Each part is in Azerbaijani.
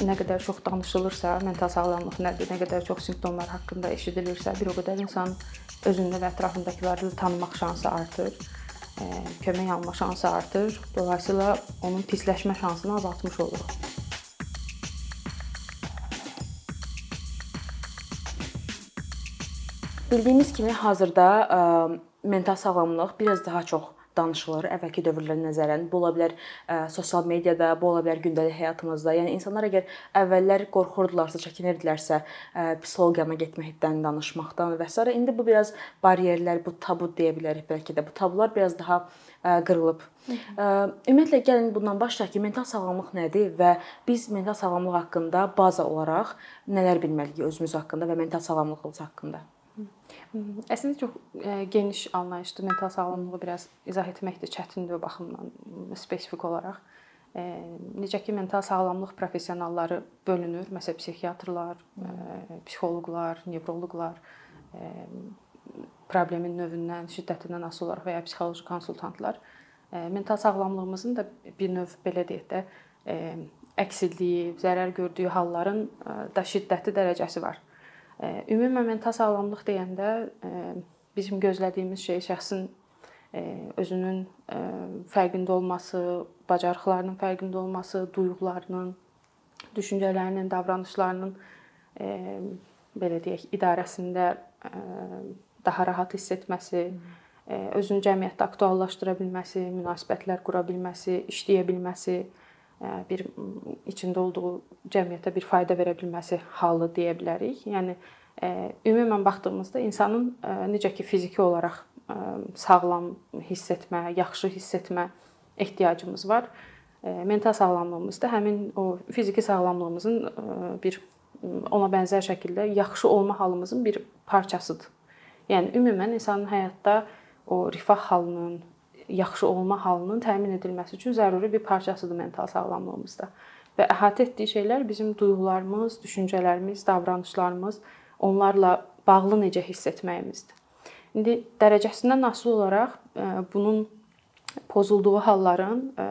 nə qədər çox danışılırsa, mental sağlamlıq nədir, nə qədər çox simptomlar haqqında eşidilirsə, bir o qədər insan özünü və ətrafındakıları tanımaq şansı artır, kömək alma şansı artır. Dolayısıyla onun pisləşmə şansını azaltmış oluruq. Bildiyimiz kimi hazırda mental sağlamlıq biraz daha çox danışılır əvvəlki dövrlərə nəzərən. Bu ola bilər ə, sosial mediada, bu ola bilər gündəlik həyatımızda. Yəni insanlar əgər əvvəllər qorxurdularsa, çəkinirdilərsə, ə, psixoloqiyama getməkdən, danışmaqdan və s. indi bu biraz bariyerlər, bu tabu deyə bilərik bəlkə də. Bu tabular biraz daha ə, qırılıb. Ə, ümumiyyətlə gəlin bundan başlayaq ki, mental sağlamlıq nədir və biz mental sağlamlıq haqqında baza olaraq nələr bilməliyik özümüz haqqında və mental sağlamlığımız haqqında? Əslində çox e, geniş anlayışdır. Mental sağlamlığı biraz izah etmək də çətindir o baxımdan spesifik olaraq. E, necə ki mental sağlamlıq professionalları bölünür. Məsələn, psixiatrlar, e, psixoloqlar, nevroloqlar, problemin növündən, şiddətindən asılı olaraq və ya psixoloji konsultantlar mental sağlamlığımızın da bir növ belə deyək də əksildiyi, zərər gördüyü halların da şiddəti dərəcəsi var. Ümumən mental sağlamlıq deyəndə bizim gözlədiyimiz şey şəxsin özünün fərqində olması, bacarıqlarının fərqində olması, duyğularının, düşüncələrinin, davranışlarının belə deyək, idarəsində daha rahat hiss etməsi, özünü cəmiyyətdə aktuallaşdıra bilməsi, münasibətlər qura bilməsi, işləyə bilməsi, bir içində olduğu cəmiyyətə bir fayda verə bilməsi halı deyə bilərik. Yəni ümumən baxdığımızda insanın necə ki fiziki olaraq sağlam hiss etmə, yaxşı hiss etmə ehtiyacımız var. Mental sağlamlığımız da həmin o fiziki sağlamlığımızın bir ona bənzər şəkildə yaxşı olma halımızın bir parçasıdır. Yəni ümumən insanın həyatda o rifah halının, yaxşı olma halının təmin edilməsi üçün zəruri bir parçasıdır mental sağlamlığımızda. Və əhatə etdiyi şeylər bizim duyğularımız, düşüncələrimiz, davranışlarımız, onlarla bağlı necə hiss etməyimizdir. İndi dərəcəsindən asılı olaraq e, bunun pozulduğu halların e,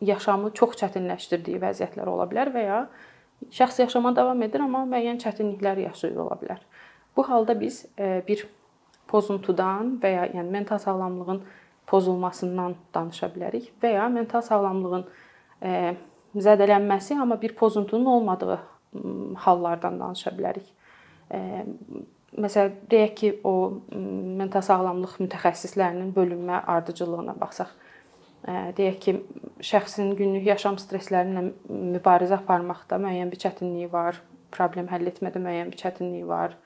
yaşamı çox çətinləşdirdiyi vəziyyətlər ola bilər və ya şəxs yaşama davam edir, amma müəyyən çətinliklər yaşayır ola bilər. Bu halda biz e, bir pozuntudan və ya yəni mental sağlamlığın pozulmasından danışa bilərik və ya mental sağlamlığın e, zədələnməsi, amma bir pozuntunun olmadığı hallardan danışa bilərik. E, məsələn, deyək ki, o mental sağlamlıq mütəxəssislərinin bölünmə ardıcıllığına baxsaq, e, deyək ki, şəxsin günlük yaşam stressləri ilə mübarizə aparmaqda müəyyən bir çətinliyi var, problem həll etmədə müəyyən bir çətinliyi var,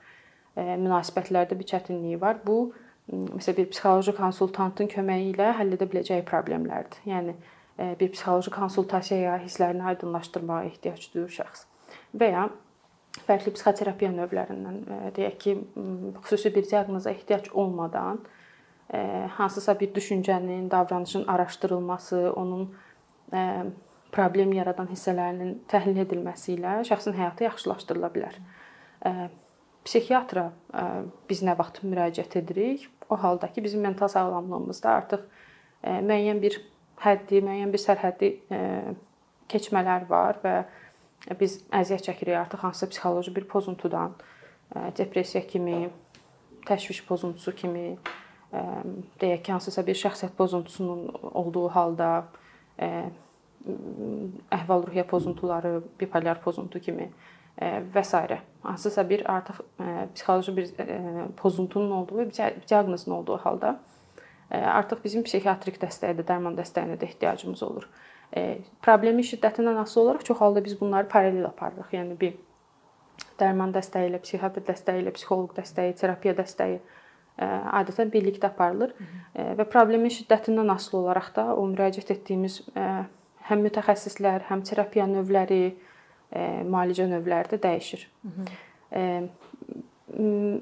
münasibətlərdə bir çətinliyi var. Bu məsələn bir psixoloji konsultantın köməyi ilə həll edə biləcəyi problemlərdir. Yəni bir psixoloji konsultasiyaya, hisslərini aydınlaşdırmağa ehtiyac duyur şəxs. Və ya fərqli psixoterapiya növlərindən deyək ki, xüsusi bir diaqnoza ehtiyac olmadan hansısa bir düşüncənin, davranışın araşdırılması, onun problem yaradan hissələrinin təhlil edilməsi ilə şəxsin həyatı yaxşılaşdırıla bilər. Psixiatra biz nə vaxt müraciət edirik? O halda ki, bizim mental sağlamlığımızda artıq müəyyən bir həddi, müəyyən bir sərhəddi keçmələr var və biz əziyyət çəkirik artıq hansısa psixoloji bir pozuntudan, depressiya kimi, təşviş pozuntusu kimi, deyək ki, hansısa bir şəxsiyyət pozuntusunun olduğu halda əhval-ruhiyyə pozuntuları, bipolyar pozuntu kimi və s. hansısa bir artıq psixoloji bir pozuntunun olduğu, bir diaqnozun olduğu halda artıq bizim psixiatrik dəstəyə də, dərman dəstəyinə də ehtiyacımız olur. Problemin şiddətindən asılı olaraq çox halda biz bunları paralel aparırıq. Yəni bir dərman dəstəyi ilə, psixiatr dəstəyi ilə, psixoloq dəstəyi, terapiya dəstəyi adətən birlikdə aparılır Hı -hı. və problemin şiddətindən asılı olaraq da o müraciət etdiyimiz həm mütəxəssislər, həm terapiya növləri, müalicə növləri də dəyişir. Hı -hı.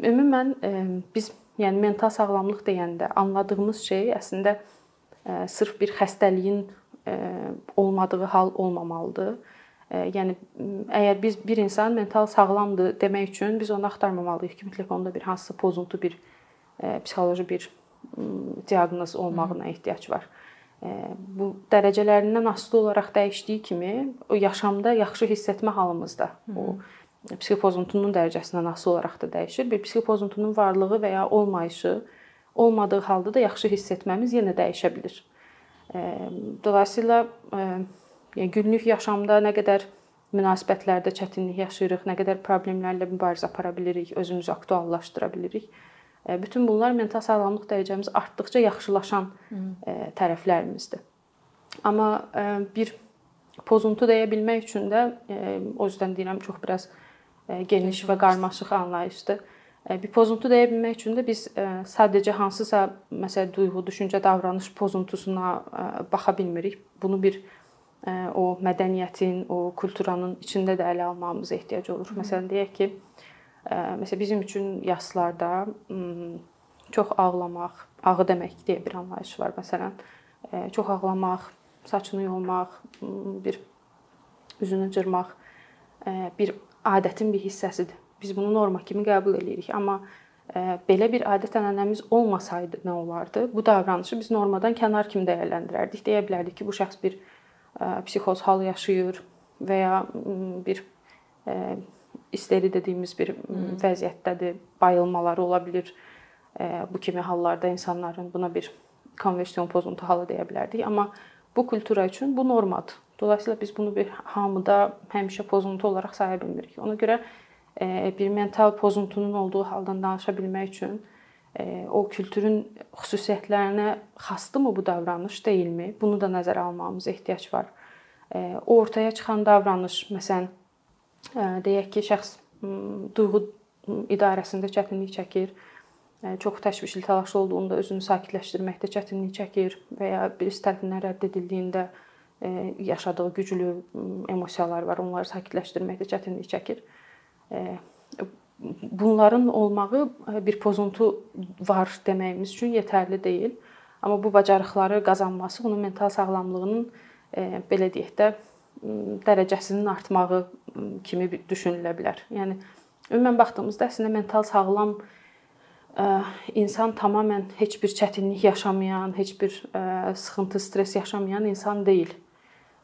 Ümumən biz yəni mental sağlamlıq deyəndə anladığımız şey əslində sırf bir xəstəliyin olmadığı hal olmamalıdır. Yəni əgər biz bir insan mental sağlamdır demək üçün biz onu axtarmamalıyıq ki, mütləq onda bir hansısa pozuntu, bir psixoloji bir diaqnoz olmağına ehtiyac var. Bu dərəcələrindən asılı olaraq dəyişdiyi kimi o yaşamda yaxşı hiss etmə halımız da o psixopozuntunun dərəcəsindən asılı olaraq da dəyişir. Bir psixopozuntunun varlığı və ya olmayışı olmadığı halda da yaxşı hiss etməmiz yenə dəyişə bilər. Dolayısıyla yəni günlük yaşamda nə qədər münasibətlərdə çətinlik yaşayırıq, nə qədər problemlərlə mübarizə apara bilirik, özümüzü aktuallaşdıra bilirik. Bütün bunlar mental sağlamlıq dərəcəmiz artdıkca yaxşılaşan tərəflərimizdir. Amma bir pozuntu deyə bilmək üçün də o yüzdən deyirəm çox biraz geniş və qarmaşıq anlayışdır. Bir pozuntu deyə bilmək üçün də biz sadəcə hansısa məsəl duyğu, düşüncə, davranış pozuntusuna baxa bilmirik. Bunu bir o mədəniyyətin, o kulturanın içində də ələ almağımıza ehtiyac olur. Məsələn deyək ki, məsələn bizim üçün yaslarda çox ağlamaq, ağı demək deyə bir anlayış var məsələn. Çox ağlamaq, saçını yolmaq, bir üzünü cırmaq bir adətin bir hissəsidir. Biz bunu norma kimi qəbul eləyirik, amma belə bir adət-ənənəmiz olmasaydı nə olardı? Bu davranışı biz normadan kənar kimi dəyərləndirərdik. Deyə bilərdik ki, bu şəxs bir psixoz hal yaşayır və ya bir isteri dediyimiz bir vəziyyətdədir, bayılmaları ola bilər. Bu kimi hallarda insanların buna bir konversion pozuntu halı deyə bilərdik, amma bu kultura üçün bu normadır. Dolayısıyla biz bunu bir hamıda həmişə pozuntu olaraq saya bilmirik. Ona görə bir mental pozuntunun olduğu haldan danışa bilmək üçün o kültürün xüsusiyyətlərinə xasdımı bu davranış, deyilmi? Bunu da nəzərə almağımız ehtiyac var. O ortaya çıxan davranış, məsələn, deyək ki, şəxs duyğu idarəsində çətinlik çəkir, çox təşvişli, təlaşlı olduğunda özünü sakitləşdirməkdə çətinlik çəkir və ya birisi tərəfindən rədd edildiyində yaşadığı güclü emosiyalar var, onları sakitləşdirməkdə çətinlik çəkir bunların olmağı bir pozuntu var deməyimiz üçün yetərli deyil. Amma bu bacarıqları qazanması onun mental sağlamlığının belə deyək də dərəcəsinin artmağı kimi düşünülə bilər. Yəni ümumən baxdığımızda əslində mental sağlam insan tamamilə heç bir çətinlik yaşamayan, heç bir sıxıntı, stress yaşamayan insan deyil.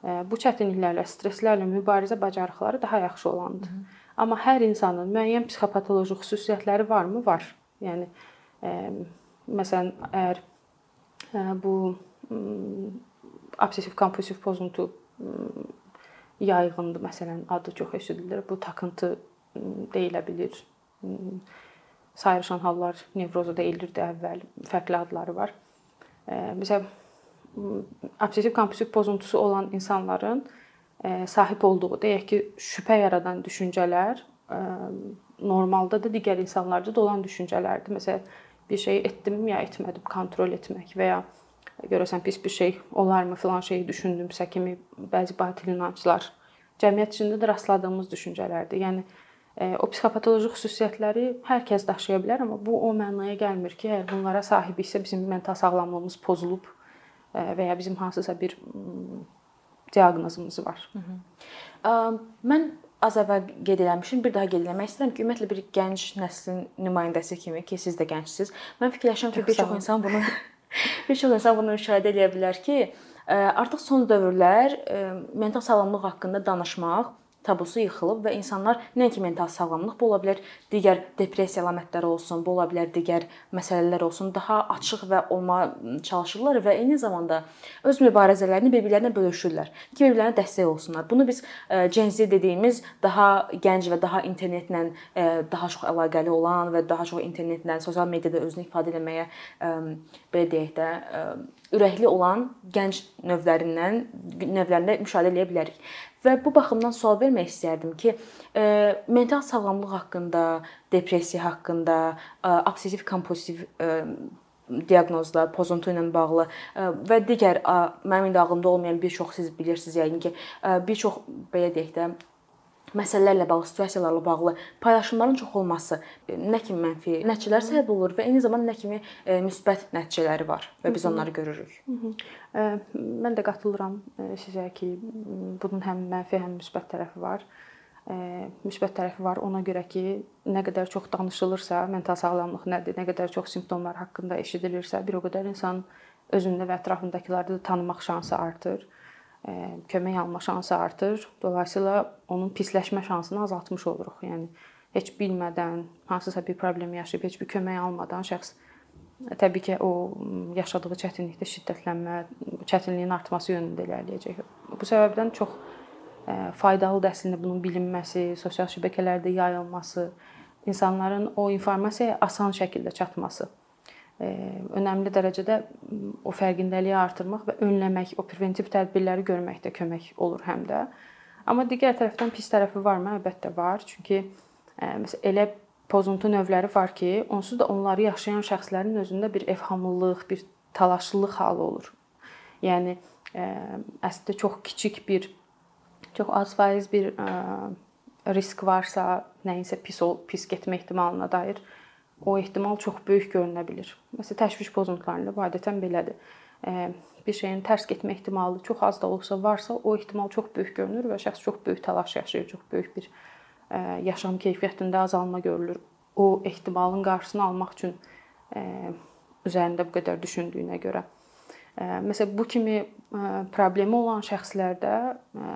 Bu çətinliklərlə, stresslərlə mübarizə bacarıqları daha yaxşı olandır. Hı -hı. Amma hər insanın müəyyən psixopatoloji xüsusiyyətləri varmı? Var. Yəni məsələn, əgər bu obsessiv kompulsiv pozuntu yayğındır, məsələn, adı çox eşidilir. Bu takıntı deyilə bilər. Sayrışan hallar nevrozu deyilirdi əvvəl. Fərqli adları var. Məsələn, obsessiv kompulsiv pozuntusu olan insanların sahib olduğu, deyək ki, şübhə yaradan düşüncələr normalda da digər insanlarda da olan düşüncələrdir. Məsələn, bir şey etdim ya etmədim, kontrol etmək və ya görəsən pis bir şey olarmı filan şeyi düşündümsə kimi bəzi batil inanclar cəmiyyət içində də rastladığımız düşüncələrdir. Yəni o psixopatoloji xüsusiyyətləri hər kəs daşıya bilər, amma bu o mənaya gəlmir ki, əgər bunlara sahib isə bizim mental sağlamlığımız pozulub və ya bizim hansısa bir diaqnozumuz var. Hı -hı. Mən az əvvəl qeyd eləmişəm, bir daha qeyd eləmək istəyirəm ki, ümumiyyətlə bir gənc nəslin nümayəndəsi kimi ki, siz də gəncsiniz. Mən fikirləşirəm ki, bir çox insan bunu bir çox insan bunu müşahidə edə bilər ki, artıq son dövrlər mental sağlamlıq haqqında danışmaq tabusu yıxılıb və insanlar nəinki mental sağlamlıq, bu ola bilər digər depressiya əlamətləri olsun, bu ola bilər digər məsələlər olsun, daha açıq və olma çalışırlar və eyni zamanda öz mübarizələrini bir-birlərinə bölüşürlər ki, bir-birlərinə dəstək olsunlar. Bunu biz Gen Z dediyimiz daha gənc və daha internetlə daha çox əlaqəli olan və daha çox internetlə, sosial mediada özünü ifadə etməyə belə deyək də ürəkli olan gənc növlərindən növlərində müşahidə edə bilərik. Və bu baxımdan sual vermək istərdim ki, e, mental sağlamlıq haqqında, depressiya haqqında, e, obsessiv kompulsiv e, diaqnozlar, pozuntu ilə bağlı və digər mənim indi ağlımda olmayan bir çox siz bilirsiniz yəqin ki, bir çox belə deyək də məsələlərlə bağlı, situasiyalarla bağlı paylaşımların çox olması e, nə kimi mənfi nəticələr səbəb olur və eyni zamanda nə kimi e, müsbət nəticələri var və biz onları görürük. Mən də qatılıram e, sizə ki, bunun həm mənfi, həm müsbət tərəfi var. Müsbət tərəfi var ona görə ki, nə qədər çox danışılırsa, mental sağlamlıq nədir, nə qədər çox simptomlar haqqında eşidilirsə, bir o qədər insan özündə və ətrafındakıları da tanımaq şansı artır. Kömək alma şansı artır. Dolayısıyla onun pisləşmə şansını azaltmış oluruq. Yəni heç bilmədən hansısa bir problem yaşayıb heç bir kömək almadan şəxs təbii ki, o yaşadığı çətinlikdə şiddətlənmə, çətinliyin artması yönündə irəliləyəcək. Bu səbəbdən çox faydalıdır əslində bunun bilinməsi, sosial şəbəkələrdə yayılması, insanların o informasiyaya asan şəkildə çatması. Önəmli dərəcədə o fərqindəliyi artırmaq və önləmək, o preventiv tədbirləri görməkdə kömək olur həm də. Amma digər tərəfdən pis tərəfi varmı? Əlbəttə var. Çünki məsələn elə pozuntu növləri var ki, onsuz da onları yaşayan şəxslərin özündə bir evhamlılıq, bir təlaşlılıq halı olur. Yəni əslində çox kiçik bir çox az faiz bir risk varsa, nəyinsə pis ol, pis getmə ehtimalına dair o ehtimal çox böyük görünə bilər. Məsələn, təşviş pozuntularında bu adətən belədir. Bir şeyin tərs getmə ehtimalı çox az da olsa varsa, o ehtimal çox böyük görünür və şəxs çox böyük təlaş yaşayır, çox böyük bir yaşam keyfiyyətində azalma görülür. O ehtimalın qarşısını almaq üçün üzərində bu qədər düşündüyünə görə. Məsələn, bu kimi problemi olan şəxslərdə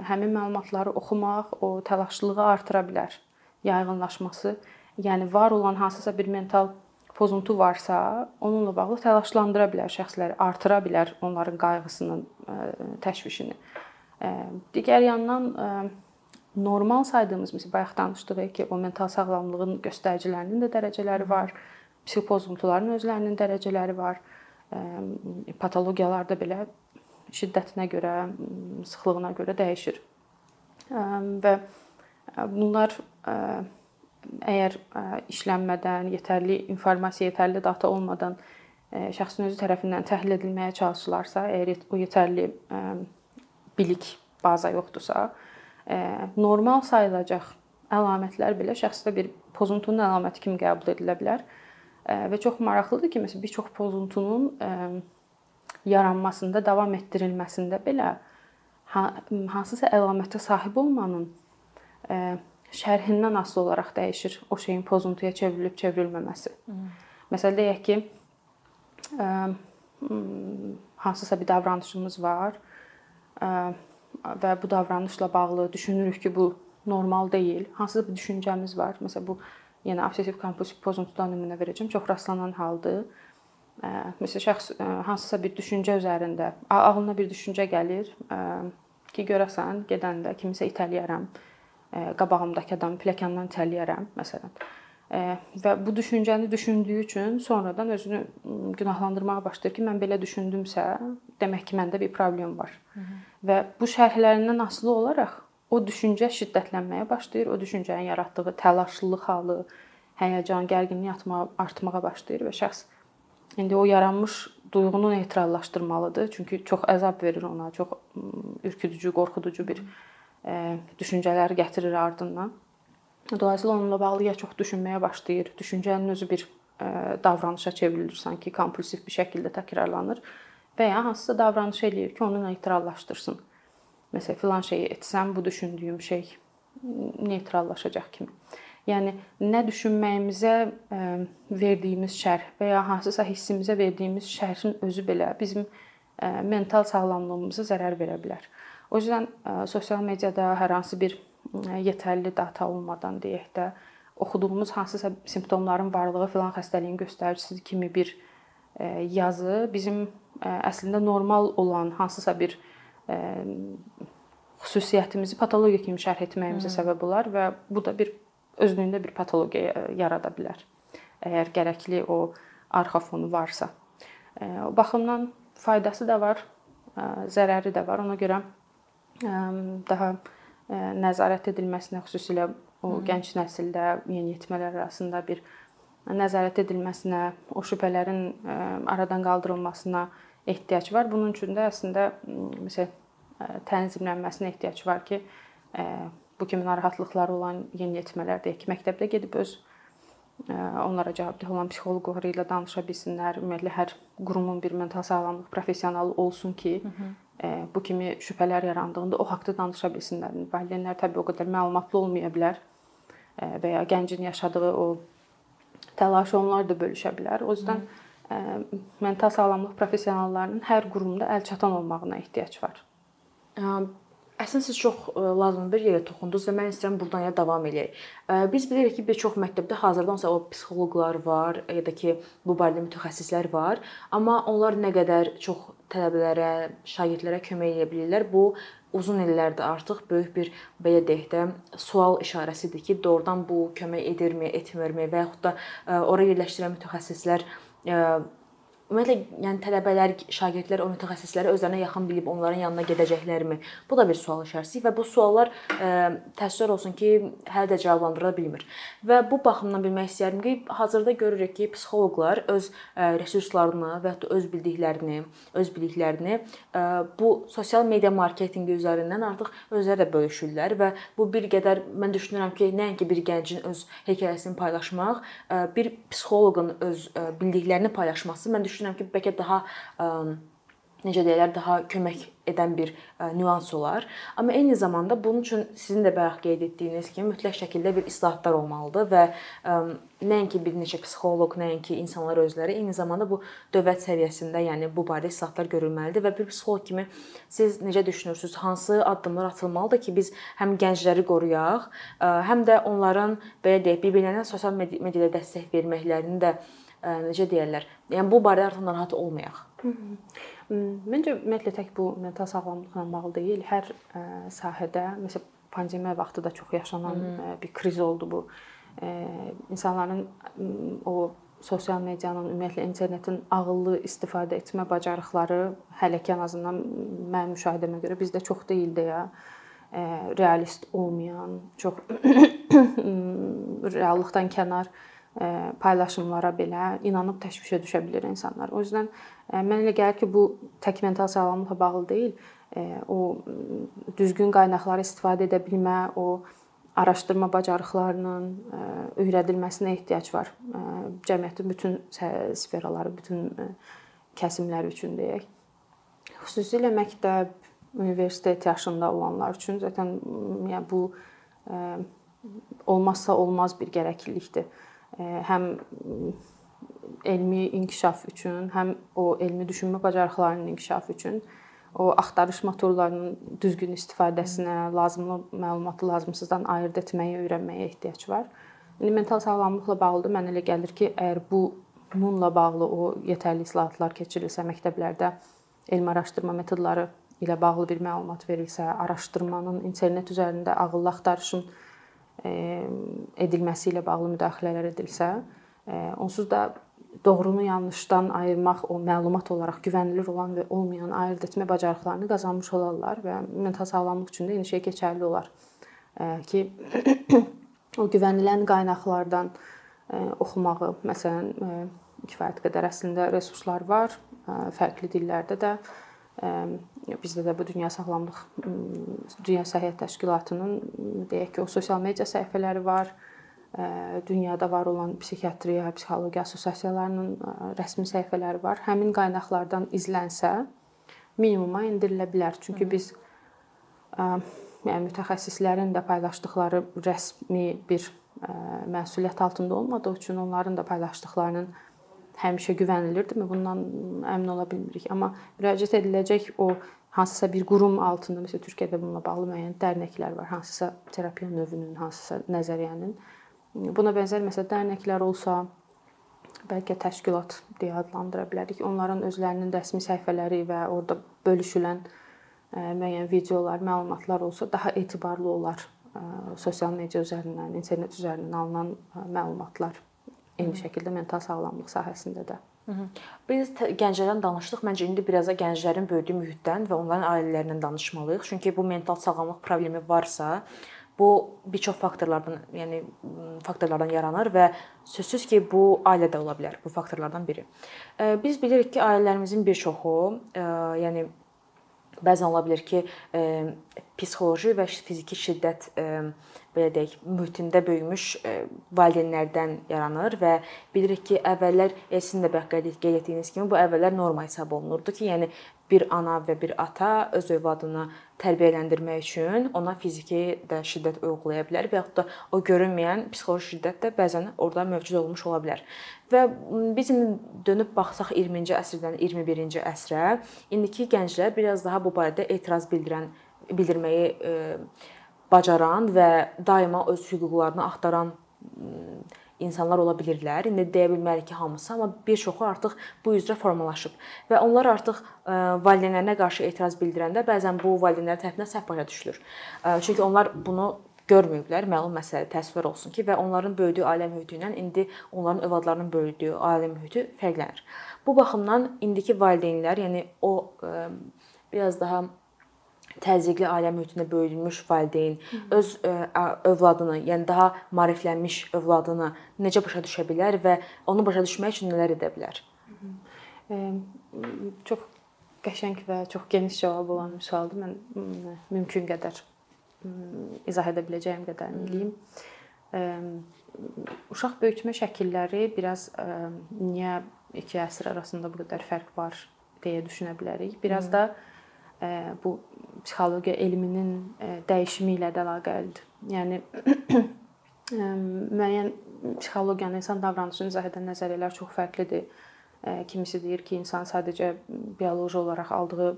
həmin məlumatları oxumaq o təlaşlılığı artıra bilər, yayğınlaşması. Yəni var olan hansısa bir mental pozuntu varsa, onunla bağlı təlaşlandıra bilər şəxsləri, artıra bilər onların qayğısının təşvişini. Digər yandan normal saydığımız, məsələn, bayaq danışdıq ki, o mental sağlamlığın göstəricilərinin də dərəcələri var, psixopozuntuların özlərinin dərəcələri var. Patologiyalarda belə şiddətinə görə, sıxlığına görə dəyişir. Və bunlar əgər işlənmədən, yetərli informasiya, yetərli data olmadan şəxsin özü tərəfindən təhlil edilməyə çalışılarsa, əgər o yetərli bilik baza yoxdursa, normal sayılacaq əlamətlər belə şəxsdə bir pozuntunun əlaməti kimi qəbul edilə bilər. Və çox maraqlıdır ki, məsələn, bir çox pozuntunun yaranmasında, davam etdirilməsində belə hansısa əlamətə sahib olmanın şərhindən asılı olaraq dəyişir o şeyin pozuntuya çevrilib çevrilməməsi. Məsələn, deyək ki, hansısa bir davranışımız var və bu davranışla bağlı düşünürük ki, bu normal deyil. Hansısa bir düşüncəmiz var. Məsələn, bu yenə obsessiv kompulsiv pozuntudan nümunə verəcəm. Çox rastlanan haldır. Məsələn, şəxs hansısa bir düşüncə üzərində ağlına bir düşüncə gəlir ki, görəsən, gedəndə kimisə itələyərəm, qabağımdakı adamı pilləkəndən itələyərəm, məsələn və bu düşüncəni düşündüyü üçün sonradan özünü günahlandırmağa başlayır ki, mən belə düşündümsə, demək ki, məndə bir problem var. Hı -hı. Və bu şərhlərindən asılı olaraq o düşüncə şiddətlənməyə başlayır, o düşüncənin yaratdığı təlaşlılıq halı, həyəcan, gərginlik artmağa, artmağa başlayır və şəxs indi o yaranmış duyğunu neytrallaşdırmalıdır. Çünki çox əzab verir ona, çox ürküdücü, qorxuducu bir düşüncələr gətirir ardından. Dolayısıyla onunla bağlı ya çox düşünməyə başlayır, düşüncənin özü bir davranışa çevrilir, sanki kompulsiv bir şəkildə təkrarlanır və ya hansısa davranış eləyir ki, onu neytrallaşdırsın. Məsələn, filan şeyi etsəm bu düşündüyüm şey neytrallaşacaq kimi. Yəni nə düşünməyimizə verdiyimiz şərh və ya hansısa hissimizə verdiyimiz şərhin özü belə bizim mental sağlamlığımıza zərər verə bilər. O yüzden sosial mediada hər hansı bir yetərli data olmadan deyək də oxuduğumuz hansısa simptomların varlığı filan xəstəliyin göstəricisi kimi bir yazı bizim əslində normal olan hansısa bir xüsusiyyətimizi patologiya kimi şərh etməyimizə səbəb olar və bu da bir özlüyündə bir patologiya yarada bilər. Əgər gərəkli o arxa fonu varsa. O baxımdan faydası da var, zərəri də var. Ona görə daha nəzarət edilməsinə, xüsusilə o gənc nəsildə, yeniyetmələr arasında bir nəzarət edilməsinə, o şübhələrin aradan qaldırılmasına ehtiyac var. Bunun üçün də əslində məsəl tənzimlənməsinə ehtiyac var ki, bu kimi narahatlıqları olan yeniyetmələr deyək ki, məktəbdə gedib öz onlara cavabdeh olan psixoloqları ilə danışa bilsinlər. Ümumiyyətlə hər qurumun bir mental sağlamlıq professionalı olsun ki, Hı -hı bu kimi şübhələr yarandığında o haqqda danışa bilsinlər. Valideynlər təbii o qədər məlumatlı olmaya bilər və ya gəncin yaşadığı o təlaşı onlar da bölüşə bilər. O yüzden mental sağlamlıq professionallarının hər qurumda əlçatan olmağına ehtiyac var. Əslində siz çox lazımlı bir yerə toxundunuz və mən istəyirəm burdan ya davam eləyək. Biz bilirik ki, bir çox məktəbdə hazırdansa o psixoloqlar var, ya da ki, bu barədə mütəxəssislər var, amma onlar nə qədər çox tələbələrə, şagirdlərə kömək edə bilirlər, bu uzun illərdir artıq böyük bir belə deyək də sual işarəsidir ki, doğrudan bu kömək edirmi, etmirmi və yaxud da ora yerləşdirən mütəxəssislər Ümumiyyətlə, yəni tələbələr, şagirdlər o mütəxəssisləri özlərinə yaxın bilib onların yanına gedəcəklərmi? Bu da bir sual işarəsidir və bu suallar ə, təəssüf olsun ki, hələ də cavablandıra bilmir. Və bu baxımdan bilmək istəyirəm ki, hazırda görürük ki, psixoloqlar öz ə, resurslarını və ya öz bildiklərini, öz biliklərini ə, bu sosial media marketinqi üzərindən artıq özləri də bölüşürlər və bu bir qədər mən düşünürəm ki, nəinki bir gəncin öz hekayəsini paylaşmaq, ə, bir psixoloqun öz bildiklərini paylaşması mən düşünürəm düşünürəm ki, bəlkə daha necə deyirlər, daha kömək edən bir nüans olar. Amma eyni zamanda bunun üçün sizin də bayaq qeyd etdiyiniz kimi mütləq şəkildə bir islahatlar olmalıdır və nəinki bir neçə psixoloq, nəinki insanlar özləri, eyni zamanda bu dövlət səviyyəsində, yəni bu barədə islahatlar görülməlidir və bir psixoloq kimi siz necə düşünürsüz, hansı addımlar atılmalıdır ki, biz həm gəncləri qoruyaq, həm də onların belə deyək, bir-birinə sosial mediada dəstək verməklərini də necə deyirlər? Yəni bu barədə artıq narahat olmayaq. Məncə ümumiyyətlə tək bu mental sağlamlıqla bağlı deyil, hər sahədə, məsələn, pandemiya vaxtı da çox yaşanan Hı -hı. bir kriz oldu bu. İnsanların o sosial medianın, ümumiyyətlə internetin ağıllı istifadə etmə bacarıqları hələ ki ən azından mənim müşahidəmə görə bizdə çox deyil deyə realist olmayan, çox reallıqdan kənar paylaşımlara belə inanıb təşvişə düşə bilər insanlar. O yüzden mənə elə gəlir ki, bu tək mental sağlamlıqla bağlı deyil, o düzgün qaynaqları istifadə edə bilmə, o araşdırma bacarıqlarının öyrədilməsinə ehtiyac var. Cəmiyyətin bütün sferaları, bütün kəsimləri üçün deyək. Xüsusilə məktəb, universitet yaşında olanlar üçün zaten yəni bu olmazsa olmaz bir gərəklilikdir həm elmi inkişaf üçün, həm o elmi düşünmə bacarıqlarının inkişafı üçün o axtarış motorlarının düzgün istifadəsinə, lazımlı məlumatı lazımsızdan ayırd etməyi öyrənməyə ehtiyac var. İndi mental sağlamlıqla bağlı mənə elə gəlir ki, əgər bu bununla bağlı o yetərli islahatlar keçirilsə məktəblərdə elmi araşdırma metodları ilə bağlı bir məlumat verilsə, araşdırmanın internet üzərində ağıllı axtarışın edilməsi ilə bağlı müdaxilələr edilsə, onsuz da doğrunu yanlışdan ayırmaq, o məlumat olaraq güvənilir olan və olmayan ayırd etmə bacarıqlarını qazanmış olarlar və mental sağlamlıq üçün də eyni şey keçərli olar. Ki, o güvənilən qaynaqlardan oxumağı, məsələn, kifayət qədər əslində resurslar var, fərqli dillərdə də bizdə də bu Dünya Sağlamlıq Dünya Səhiyyə Təşkilatının deyək ki, o sosial media səhifələri var. Dünyada var olan psixiatriya, psixologiya assosiasiyalarının rəsmi səhifələri var. Həmin qaynaqlardan izlənsə minimuma endirilə bilər. Çünki biz yəni mütəxəssislərin də paylaşdıkları rəsmi bir məsuliyyət altında olmadığı üçün onların da paylaşdıklarının həmişə güvənilirdirmi? Bundan əmin ola bilmirik. Amma müraciət ediləcək o hansısa bir qurum altında, məsələn, Türkiyədə bununla bağlı müəyyən dərnəklər var, hansısa terapiya növünün, hansısa nəzəriyyənin. Buna bənzər məsələn dərnəklər olsa, bəlkə təşkilat deyə adlandıra bilərik. Onların özlərinin rəsmi səhifələri və orada bölüşülən müəyyən videolar, məlumatlar olsa daha etibarlı olar sosial media üzərindən, internet üzərindən alınan məlumatlar. Eyni şəkildə mental sağlamlıq sahəsində də. Biz gənclərdən danışdıq. Məncə indi biraz da gənclərin böyüdüyü mühitdən və onların ailələrindən danışmalıyıq. Çünki bu mental sağlamlıq problemi varsa, bu bir çox faktorlardan, yəni faktorlardan yaranır və sözsüz ki, bu ailədə ola bilər. Bu faktorlardan biri. Biz bilirik ki, ailələrimizin bir çoxu, yəni bəzən ola bilər ki, psixoloji və fiziki şiddət belə deyək, mühitində böyümüş e, valideynlərdən yaranır və bilirik ki, əvvəllər e, sizin də bəx qeyd etdiyiniz kimi bu əvvəllər norma hesab olunurdu ki, yəni bir ana və bir ata öz övladını tərbiyələndirmək üçün ona fiziki də şiddət uygulaya bilər və yaxud da o görünməyən psixoloji şiddət də bəzən orada mövcud olmuş ola bilər. Və biz dönüb baxsaq 20-ci əsrdən 21-ci əsrə, indiki gənclər biraz daha bu barədə etiraz bildirən bildirməyi e, bacaran və daima öz hüquqlarını axtaran insanlar ola bilirlər. İndi deyə bilmərik ki, hamısı, amma bir çoxu artıq bu üzrə formalaşıb və onlar artıq valideynlərinə qarşı etiraz bildirəndə bəzən bu valideynlər tərəfindən səhv başa düşülür. Çünki onlar bunu görməyiblər, məlum məsələ təsvir olsun ki, və onların böyüdüyü ailə mühiti ilə indi onların övladlarının böyüdüyü ailə mühiti fərqlənir. Bu baxımdan indiki valideynlər, yəni o biraz daha təzyiqli ailə mühitində böyüdülmüş valideyn öz e, övladını, yəni daha maariflənmiş övladını necə başa düşə bilər və onu başa düşmək üçün nələr edə bilər? Çox qəşəng və çox geniş cavab olan bir sualdır. Mən mümkün qədər izah edə biləcəyim qədərini eləyim. Uşaq böyütmə şəkilləri biraz niyə iki əsr arasında bu qədər fərq var deyə düşünə bilərik. Biraz da bu psixologiya elminin dəyişimi ilə də əlaqəlidir. Yəni müəyyən psixologiyanın insan davranışını izah edən nəzəriyyələr çox fərqlidir. Kimisi deyir ki, insan sadəcə bioloji olaraq aldığı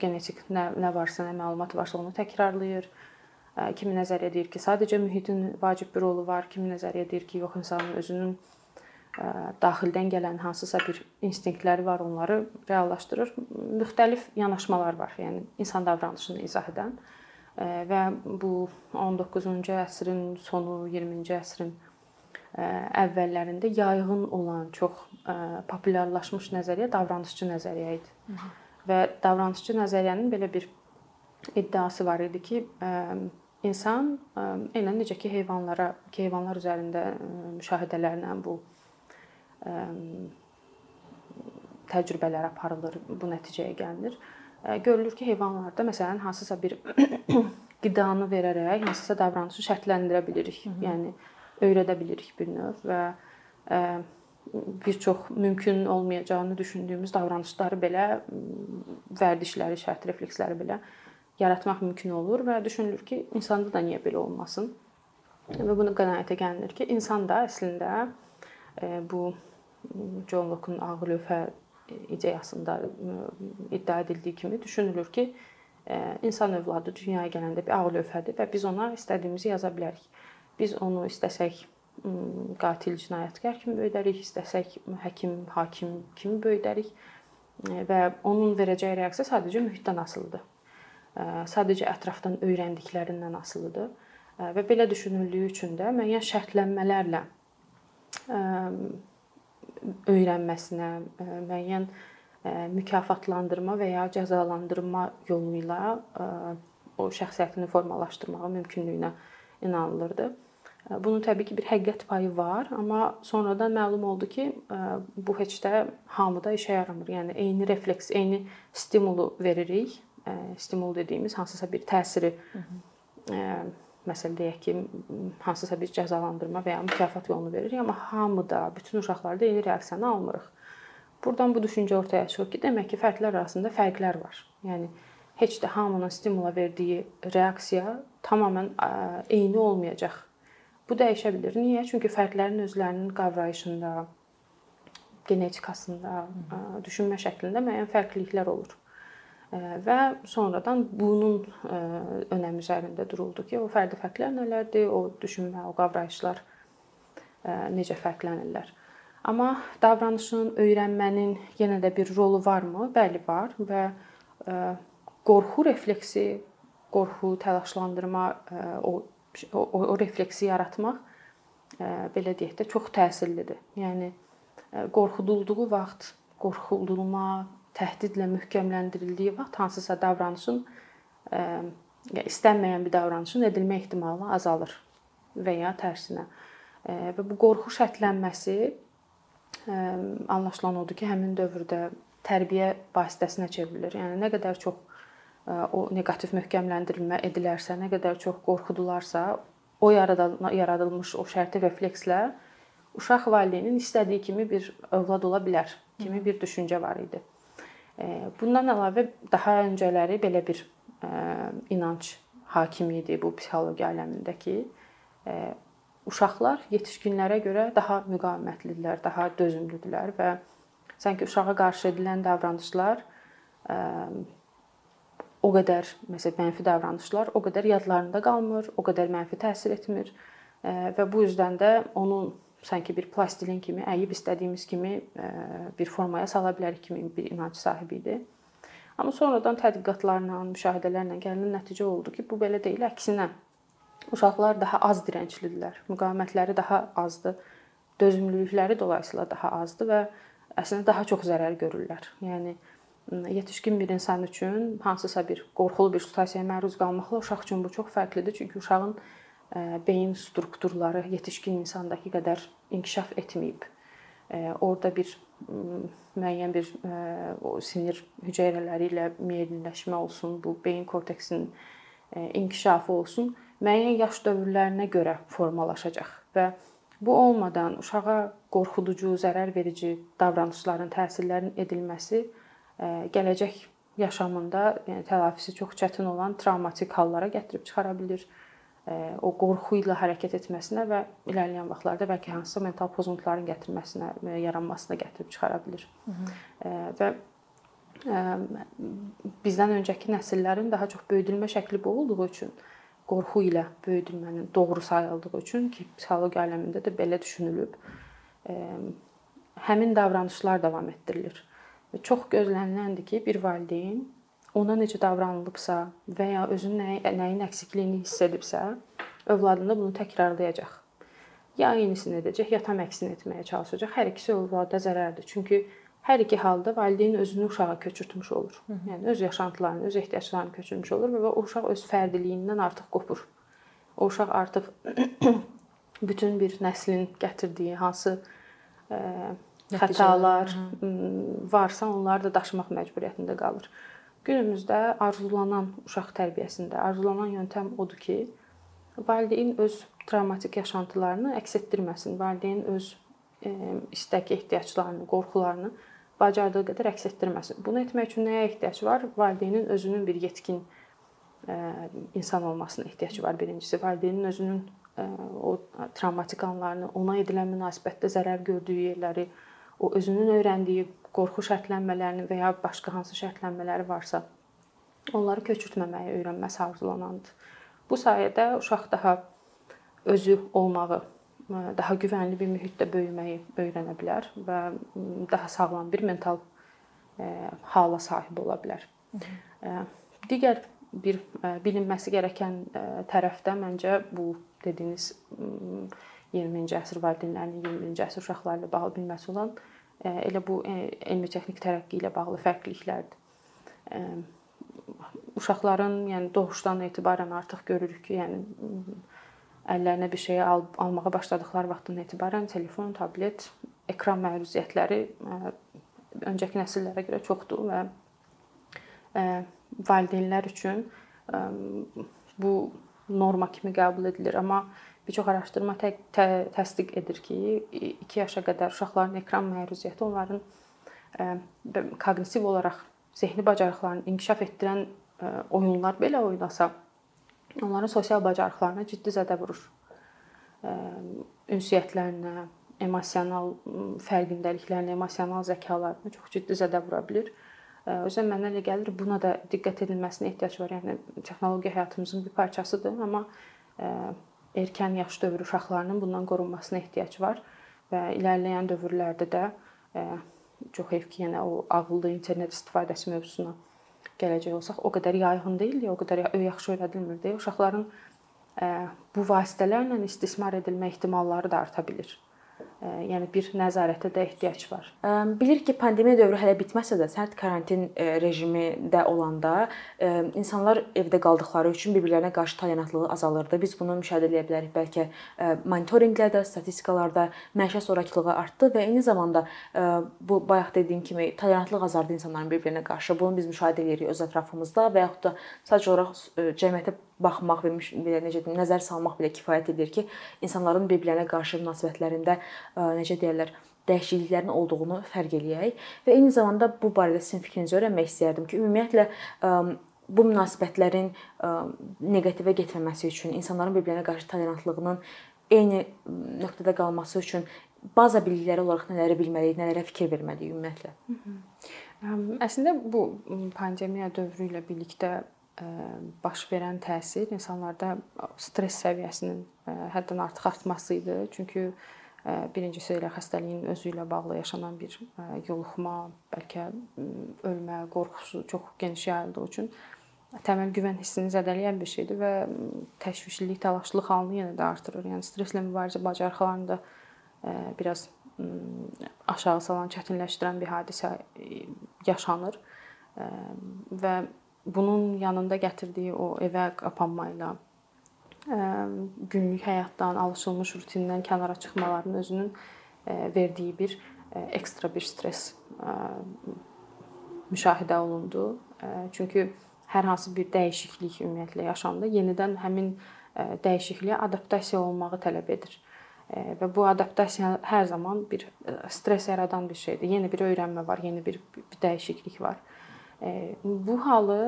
genetik nə, nə varsa, nə məlumat varsa onu təkrarlayır. Kimi nəzəriyyə deyir ki, sadəcə mühitin vacib bir rolu var. Kimi nəzəriyyə deyir ki, yox, insanın özünün daxildən gələn hansısa bir instinktləri var, onları reallaşdırır. Müxtəlif yanaşmalar var, yəni insan davranışını izah edən və bu 19-cu əsrin sonu, 20-ci əsrin əvvəllərində yayğın olan, çox populyarlaşmış nəzəriyyə davranışçı nəzəriyyə idi. Hı -hı. Və davranışçı nəzəriyyənin belə bir iddiası var idi ki, insan eynən necə ki heyvanlara, ki heyvanlar üzərində müşahidələrlə bu təcrübələr aparılır, bu nəticəyə gəlinir. Görülür ki, heyvanlarda məsələn hansısa bir qidanı verərək hansısa davranışı şərtləndirə bilirik. Hı -hı. Yəni öyrədə bilirik bir növ və bir çox mümkün olmayacağını düşündüyümüz davranışları belə vərdişləri, şərt refleksləri belə yaratmaq mümkün olur və düşünülür ki, insanda da niyə belə olmasın? Və bunu qənaətə gəlinir ki, insan da əslində bu John Locke-un ağır lövhə ideyasında iddia edildiyi kimi düşünülür ki, insan övladı dünyaya gələndə bir ağır lövhədir və biz ona istədiyimizi yaza bilərik. Biz onu istəsək qatil cinayətkar kimi böyüdərik, istəsək həkim, hakim kimi böyüdərik və onun verəcəyi reaksiya sadəcə mühitdən asılıdır. Sadəcə ətrafdan öyrəndiklərindən asılıdır və belə düşünüldüyü üçün də müəyyən şərtlənmələrlə öyrənməsinə, e, müəyyən e, mükafatlandırma və ya cəzalandırma yolu ilə e, o şəxsiyyətini formalaşdırmağa mümkünlüyünə inanılırdı. Bunun təbii ki, bir həqiqət payı var, amma sonradan məlum oldu ki, bu heç də hamıda işə yaramır. Yəni eyni refleks, eyni stimulu veririk. Stimul dediyimiz hansısa bir təsiri Hı -hı məsələn deyək ki, hansısa bir cəzalandırma və ya mükafat yolunu veririk, amma hamıda, bütün uşaqlarda eyni reaksiyanı almırıq. Burdan bu düşüncə ortaya çıxır ki, demək ki, fərqlər arasında fərqlər var. Yəni heç də hamının stimula verdiyi reaksiya tamamilə eyni olmayacaq. Bu dəyişə bilər. Niyə? Çünki fərqlərin özlərinin qavrayışında, genetikasında, düşünmə şəklində müəyyən fərqliliklər olur və sonradan bunun önəmi üzərində duruldu ki, o fərdi fərqlər nələrdir, o düşünmə, o qavrayışlar necə fərqlənirlər. Amma davranışın, öyrənmənin yenə də bir rolu varmı? Bəli, var və qorxu refleksi, qorxu, təlaşlandırma, o o, o refleksi yaratmaq belə deyək də çox təsirlidir. Yəni qorxudulduğu vaxt qorxuldurma, təhdidlə möhkəmləndirildiyi vaxt hansısa davranışın ya istənməyən bir davranışın edilmə ehtimalı azalır və ya tərsinə. Və bu qorxu şərtlənməsi anlaşılan odur ki, həmin dövrdə tərbiyə vasitəsinə çevrilir. Yəni nə qədər çox o neqativ möhkəmləndirilmə edilərsə, nə qədər çox qorxudularsa, o yaradılmış o şərti reflekslə uşaq valideynin istədiyi kimi bir övlad ola bilər kimi bir düşüncə var idi. Bundan əlavə daha öncələri belə bir inanc hakim idi bu psixologiya aləmindəki. Uşaqlar yetişkinlərə görə daha müqavimətlidirlər, daha dözümlüdürlər və sanki uşağa qarşı edilən davranışlar o qədər məsələn mənfi davranışlar o qədər yadlarında qalmır, o qədər mənfi təsir etmir. Və bu üzdən də onu sanki bir plastilin kimi əyib istədiyimiz kimi bir formaya sala bilərik kimi bir inanc sahibi idi. Amma sonradan tədqiqatlarla, müşahidələrlə gələn nəticə oldu ki, bu belə deyil, əksinə uşaqlar daha az dirənclidirlər, müqavimətləri daha azdır, dözümlülükləri dolayısıyla daha azdır və əslində daha çox zərər görürlər. Yəni yetişkin bir insan üçün hansısa bir qorxulu bir situasiyaya məruz qalmaqla uşaq üçün bu çox fərqlidir. Çünki uşağın beyin strukturları yetişkin insandakı qədər inkişaf etməyib. Orda bir müəyyən bir o sinir hüceyrələri ilə miyellinləşmə olsun, bu beyin korteksinin inkişafı olsun, müəyyən yaş dövrlərinə görə formalaşacaq və bu olmadan uşağa qorxuducu, zərər verici davranışların təsirlərinin edilməsi gələcək yaşamında yəni təlafisi çox çətin olan travmatik hallara gətirib çıxara bilər. O qorxu ilə hərəkət etməsinə və irəliləyən vaxtlarda bəlkə hansısa mental pozuntuların gətirməsinə, yaranmasına gətirib çıxara bilər. Və bizdən öncəki nəsillərin daha çox böyüdülmə şəkli bu olduğu üçün qorxu ilə böyüdülmənin doğru sayıldığı üçün ki, psixologiya aləmində də belə düşünülüb. Həmin davranışlar davam etdirilir Və çox gözləniləndir ki, bir valideyn ona necə davranılıbsa və ya özünün nəyi, nəyin əksikliyini hiss edibsə, övladında bunu təkrarlayacaq. Ya eynisini edəcək, ya tam əksini etməyə çalışacaq. Hər ikisi övlada zərərdir. Çünki hər iki halda valideyn özünü uşağa köçürtmüş olur. Yəni öz yaşantılarını, öz ehtiyaclarını köçürmüş olur və o uşaq öz fərdiliyindən artıq qopur. O uşaq artıq bütün bir nəslin gətirdiyi hansı xətalar varsa, onları da daşımaq məcburiyyətində qalır. Günümüzdə arzulanan uşaq tərbiyəsində arzulanan yöntəm odur ki, valideyn öz travmatik yaşantılarını əks etdirməsin. Valideyn öz istək, ehtiyaclarını, qorxularını bacardığı qədər əks etdirməsin. Bunu etmək üçün nəyə ehtiyac var? Valideynin özünün bir yetkin insan olmasına ehtiyacı var birincisi. Valideynin özünün o travmatik anlarını, ona edilən münasibətdə zərər gördüyü yerləri, o özünün öyrəndiyi qorxu şərtlənmələrini və ya başqa hansı şərtlənmələri varsa, onları köçürtməməyi öyrənməsi arzulanandır. Bu sayədə uşaq daha özü olmağı, daha güvənli bir mühitdə böyüməyi öyrənə bilər və daha sağlam bir mental hala sahib ola bilər. Digər bir bilinməsi gərəkən tərəfdə məncə bu dediyiniz 20-ci əsr valideynlərinin 20-ci əsr uşaqları ilə bağlı bilməsi olan elə bu elmi texnik tərəqqi ilə bağlı fərqliliklərdir. Uşaqların, yəni doğuşdan etibarən artıq görürük ki, yəni əllərinə bir şey al almağa başladıkları vaxtdan etibarən telefon, tablet, ekran məruziyətləri öncəki nəsillərə görə çoxdur və valideynlər üçün bu norma kimi qəbul edilir, amma Bir çox araşdırma tə tə təsdiq edir ki, 2 yaşa qədər uşaqların ekran məruziyəti onların ə, koqnitiv olaraq zehni bacarıqlarını inkişaf etdirən ə, oyunlar belə oynasa, onların sosial bacarıqlarına ciddi zədə vurur. Ə, ünsiyyətlərinə, emosional fərqindəliklərinə, emosional zəkalarına çox ciddi zədə vura bilər. Özən mənə elə gəlir buna da diqqət edilməsinə ehtiyac var. Yəni texnologiya həyatımızın bir parçasıdır, amma erkən yaş dövrü uşaqlarının bundan qorunmasına ehtiyac var və irəliləyən dövrlərdə də e, çox heyf ki, yenə o ağıllı internet istifadəsi mövzusuna gələcək olsaq, o qədər yayğın deyil, o qədər yaxşı öyrədilmir deyə uşaqların e, bu vasitələrlə istismar edilmə ehtimalları da arta bilər yəni bir nəzarətə də ehtiyac var. Bilirik ki, pandemiya dövrü hələ bitməsə də, sərt karantin rejimində olanda insanlar evdə qaldıqları üçün bir-birlərinə qarşı tolerantlığı azalırdı. Biz bunu müşahidə edə bilərik. Bəlkə monitorinqlərdə, statistikalarda məişət zorakılığı artdı və eyni zamanda bu bayaq dediyim kimi tolerantlıq azaldı insanların bir-birinə qarşı. Bunu biz müşahidə edirik öz ətrafımızda və yaxud da sadəcə olaraq cəmiyyətə baxmaq və belə necə deyim, nəzər salmaq belə kifayət edir ki, insanların bir-birlərinə qarşı münasibətlərində necə deyirlər, dəyişikliklərin olduğunu fərq eləyək və eyni zamanda bu barədə sizin fikrinizi öyrənmək istəyərdim ki, ümumiyyətlə bu münasibətlərin neqativə getməməsi üçün, insanların bir-birinə qarşı tolerantlığının eyni nöqtədə qalması üçün baza bilikləri olaraq nələri bilməliyik, nələrə fikir verməliyik ümumiyyətlə? Əslində bu pandemiya dövrü ilə birlikdə baş verən təsir insanlarda stress səviyyəsinin həddən artıq artması idi. Çünki birincisi elə xəstəliyin özü ilə bağlı yaşanan bir yoluxma, bəlkə ölmə qorxusu çox geniş yayıldığı üçün təməl güvən hissini zədələyən bir şeydir və təşvişlilik, təlaşlılıq halını yenə də artırır. Yəni stresslə mübarizə bacarıqlarını da biraz aşağı salan, çətinləşdirən bir hadisə yaşanır və bunun yanında gətirdiyi o evə qapanma ilə günlük həyatdan, alışılmış rutindən kənara çıxmaların özünün verdiyi bir ekstra bir stress müşahidə olundu. Çünki hər hansı bir dəyişiklik ümumiyyətlə yaşamda yenidən həmin dəyişikliyə adaptasiya olunmağı tələb edir. Və bu adaptasiya hər zaman bir stress yaradan bir şeydir. Yeni bir öyrənmə var, yeni bir, bir dəyişiklik var. Bu halı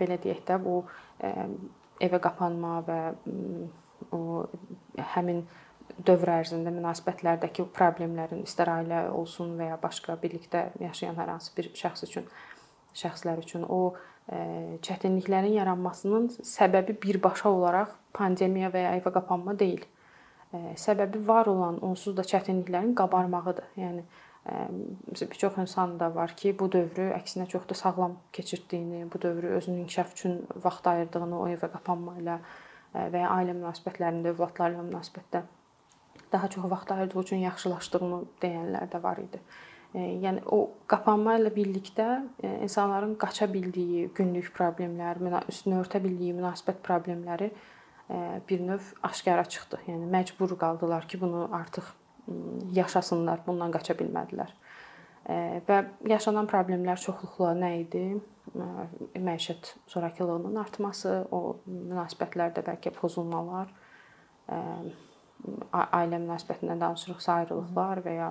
belə deyək də bu evə qapanma və o həmin dövr ərzində münasibətlərdəki problemlərin istər ailə olsun və ya başqa birlikdə yaşayan hər hansı bir şəxs üçün şəxslər üçün o çətinliklərin yaranmasının səbəbi birbaşa olaraq pandemiya və ya evə qapanma deyil. Səbəbi var olan onsuz da çətinliklərin qabarmağıdır. Yəni bir çox insan da var ki, bu dövrü əksinə çox da sağlam keçirdiyini, bu dövrü özünün inkişaf üçün vaxt ayırdığını o evə qapanma ilə və ya ailə münasibətlərində, övladlarla münasibətdə daha çox vaxt ayırdığı üçün yaxşılaşdığını deyənlər də var idi. Yəni o qapanma ilə birlikdə insanların qaça bildiyi günlük problemlər, üstünü örtə bildiyi münasibət problemləri bir növ aşkara çıxdı. Yəni məcbur qaldılar ki, bunu artıq yaşasınlar, bundan qaça bilmədilər. Və yaşanan problemlər çoxluqla nə idi? Məişət zorakılığının artması, o münasibətlərdə bəlkə pozulmalar, ailə münasibətindən danışırıqsa ayrılıqlar və ya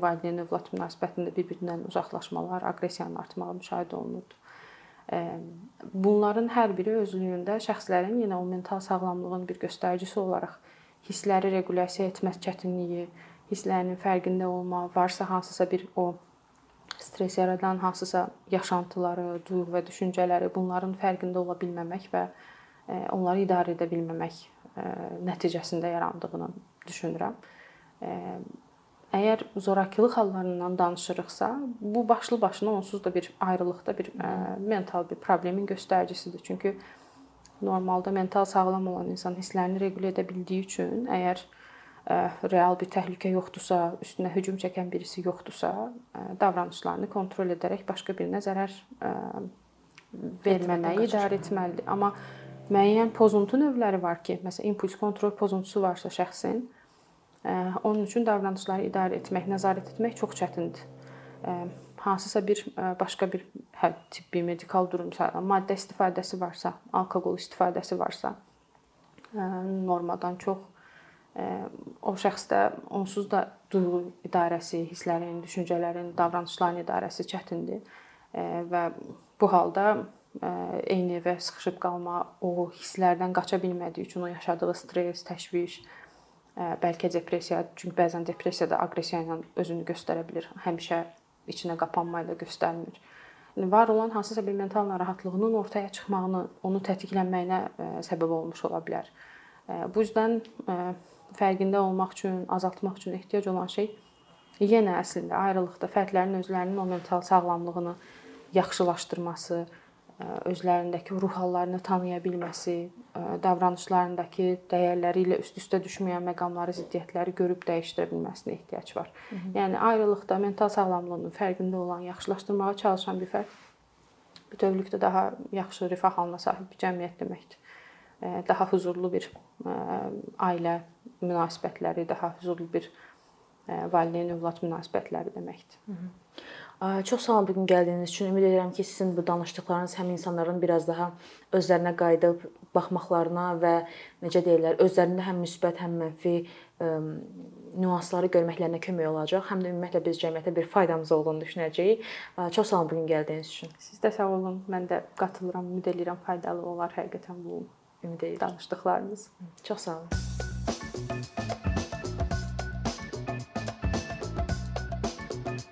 valideyn övlad münasibətində bir-birindən uzaqlaşmalar, aqressiyanın artmağı müşahidə olunurdu. Bunların hər biri özlüyündə şəxslərin yenə o mental sağlamlığın bir göstəricisi olaraq hissləri regulasiya etmə çətinliyi, hisslərinin fərqində olma, varsa hansısa bir o stress yaradan hansısa yaşantıları, duyğu və düşüncələri bunların fərqində ola bilməmək və e, onları idarə edə bilməmək e, nəticəsində yarandığını düşünürəm. E, əgər zorakılıq hallarından danışırıqsa, bu başlı başına onsuz da bir ayrılıqda bir mental bir problemin göstəricisidir. Çünki normalda mental sağlam olan insan hisslərini reqülə edə bildiyi üçün, əgər real bir təhlükə yoxdursa, üstünə hücum çəkən birisi yoxdursa, davranışlarını kontrol edərək başqa birinə zərər verməməyi idarə etməlidir. Amma müəyyən pozuntu növləri var ki, məsələn, impuls kontrol pozuntusu varsa şəxsin, onun üçün davranışları idarə etmək, nəzarət etmək çox çətindir. Hansısa bir başqa bir hə, tibbi medikal durumsa, maddə istifadəsi varsa, alkoqol istifadəsi varsa, normadan çox o şəxsdə onsuz da duyğu idarəsi, hisslərin, düşüncələrin, davranışların idarəsi çətindir və bu halda eyni evə sıxışıb qalma, o hisslərdən qaça bilmədiyi üçün o yaşadığı stress, təşviş, bəlkə depressiya, çünki bəzən depressiya da aqressiya ilə özünü göstərə bilər. Həmişə içinə qapanma ilə göstərmir. Yəni var olan hansısa bir mental narahatlığının ortaya çıxmağını, onu tətiklənməyinə səbəb olmuş ola bilər. Bu yüzden fərqində olmaq üçün, azaltmaq üçün ehtiyac olan şey yenə əslində ayrılıqda fərdlərin özlərinin o mental sağlamlığını yaxşılaşdırması, özlərindəki ruh hallarını tanıya bilməsi, davranışlarındakı dəyərləri ilə üst-üstə düşməyən məqamları, ziddiyyətləri görüb dəyişdirə bilməsinə ehtiyac var. Hı -hı. Yəni ayrılıqda mental sağlamlığının fərqində olan, yaxşılaşdırmağa çalışan bir fərd bütövlükdə daha yaxşı rifah halına sahib bir cəmiyyət deməkdir. Daha huzurlu bir ailə münasibətləri, daha huzurlu bir valideyn övlad münasibətləri deməkdir. Çox sağ olun bu gün gəldiyiniz üçün. Ümid edirəm ki, sizin bu danışdıqlarınız həm insanların biraz daha özlərinə qayıdıb baxmaqlarına və necə deyirlər, özlərində həm müsbət, həm mənfi ə, nüansları görməklərinə kömək olacaq. Həm də ümumiyyətlə biz cəmiyyətə bir faydamız olduğunu düşünəcəyik. Çox sağ olun bu gün gəldiyiniz üçün. Siz də sağ olun. Mən də qatılıram. Ümid edirəm faydalı olar həqiqətən bu ümid edirəm danışdıqlarınız. Çox sağ olun.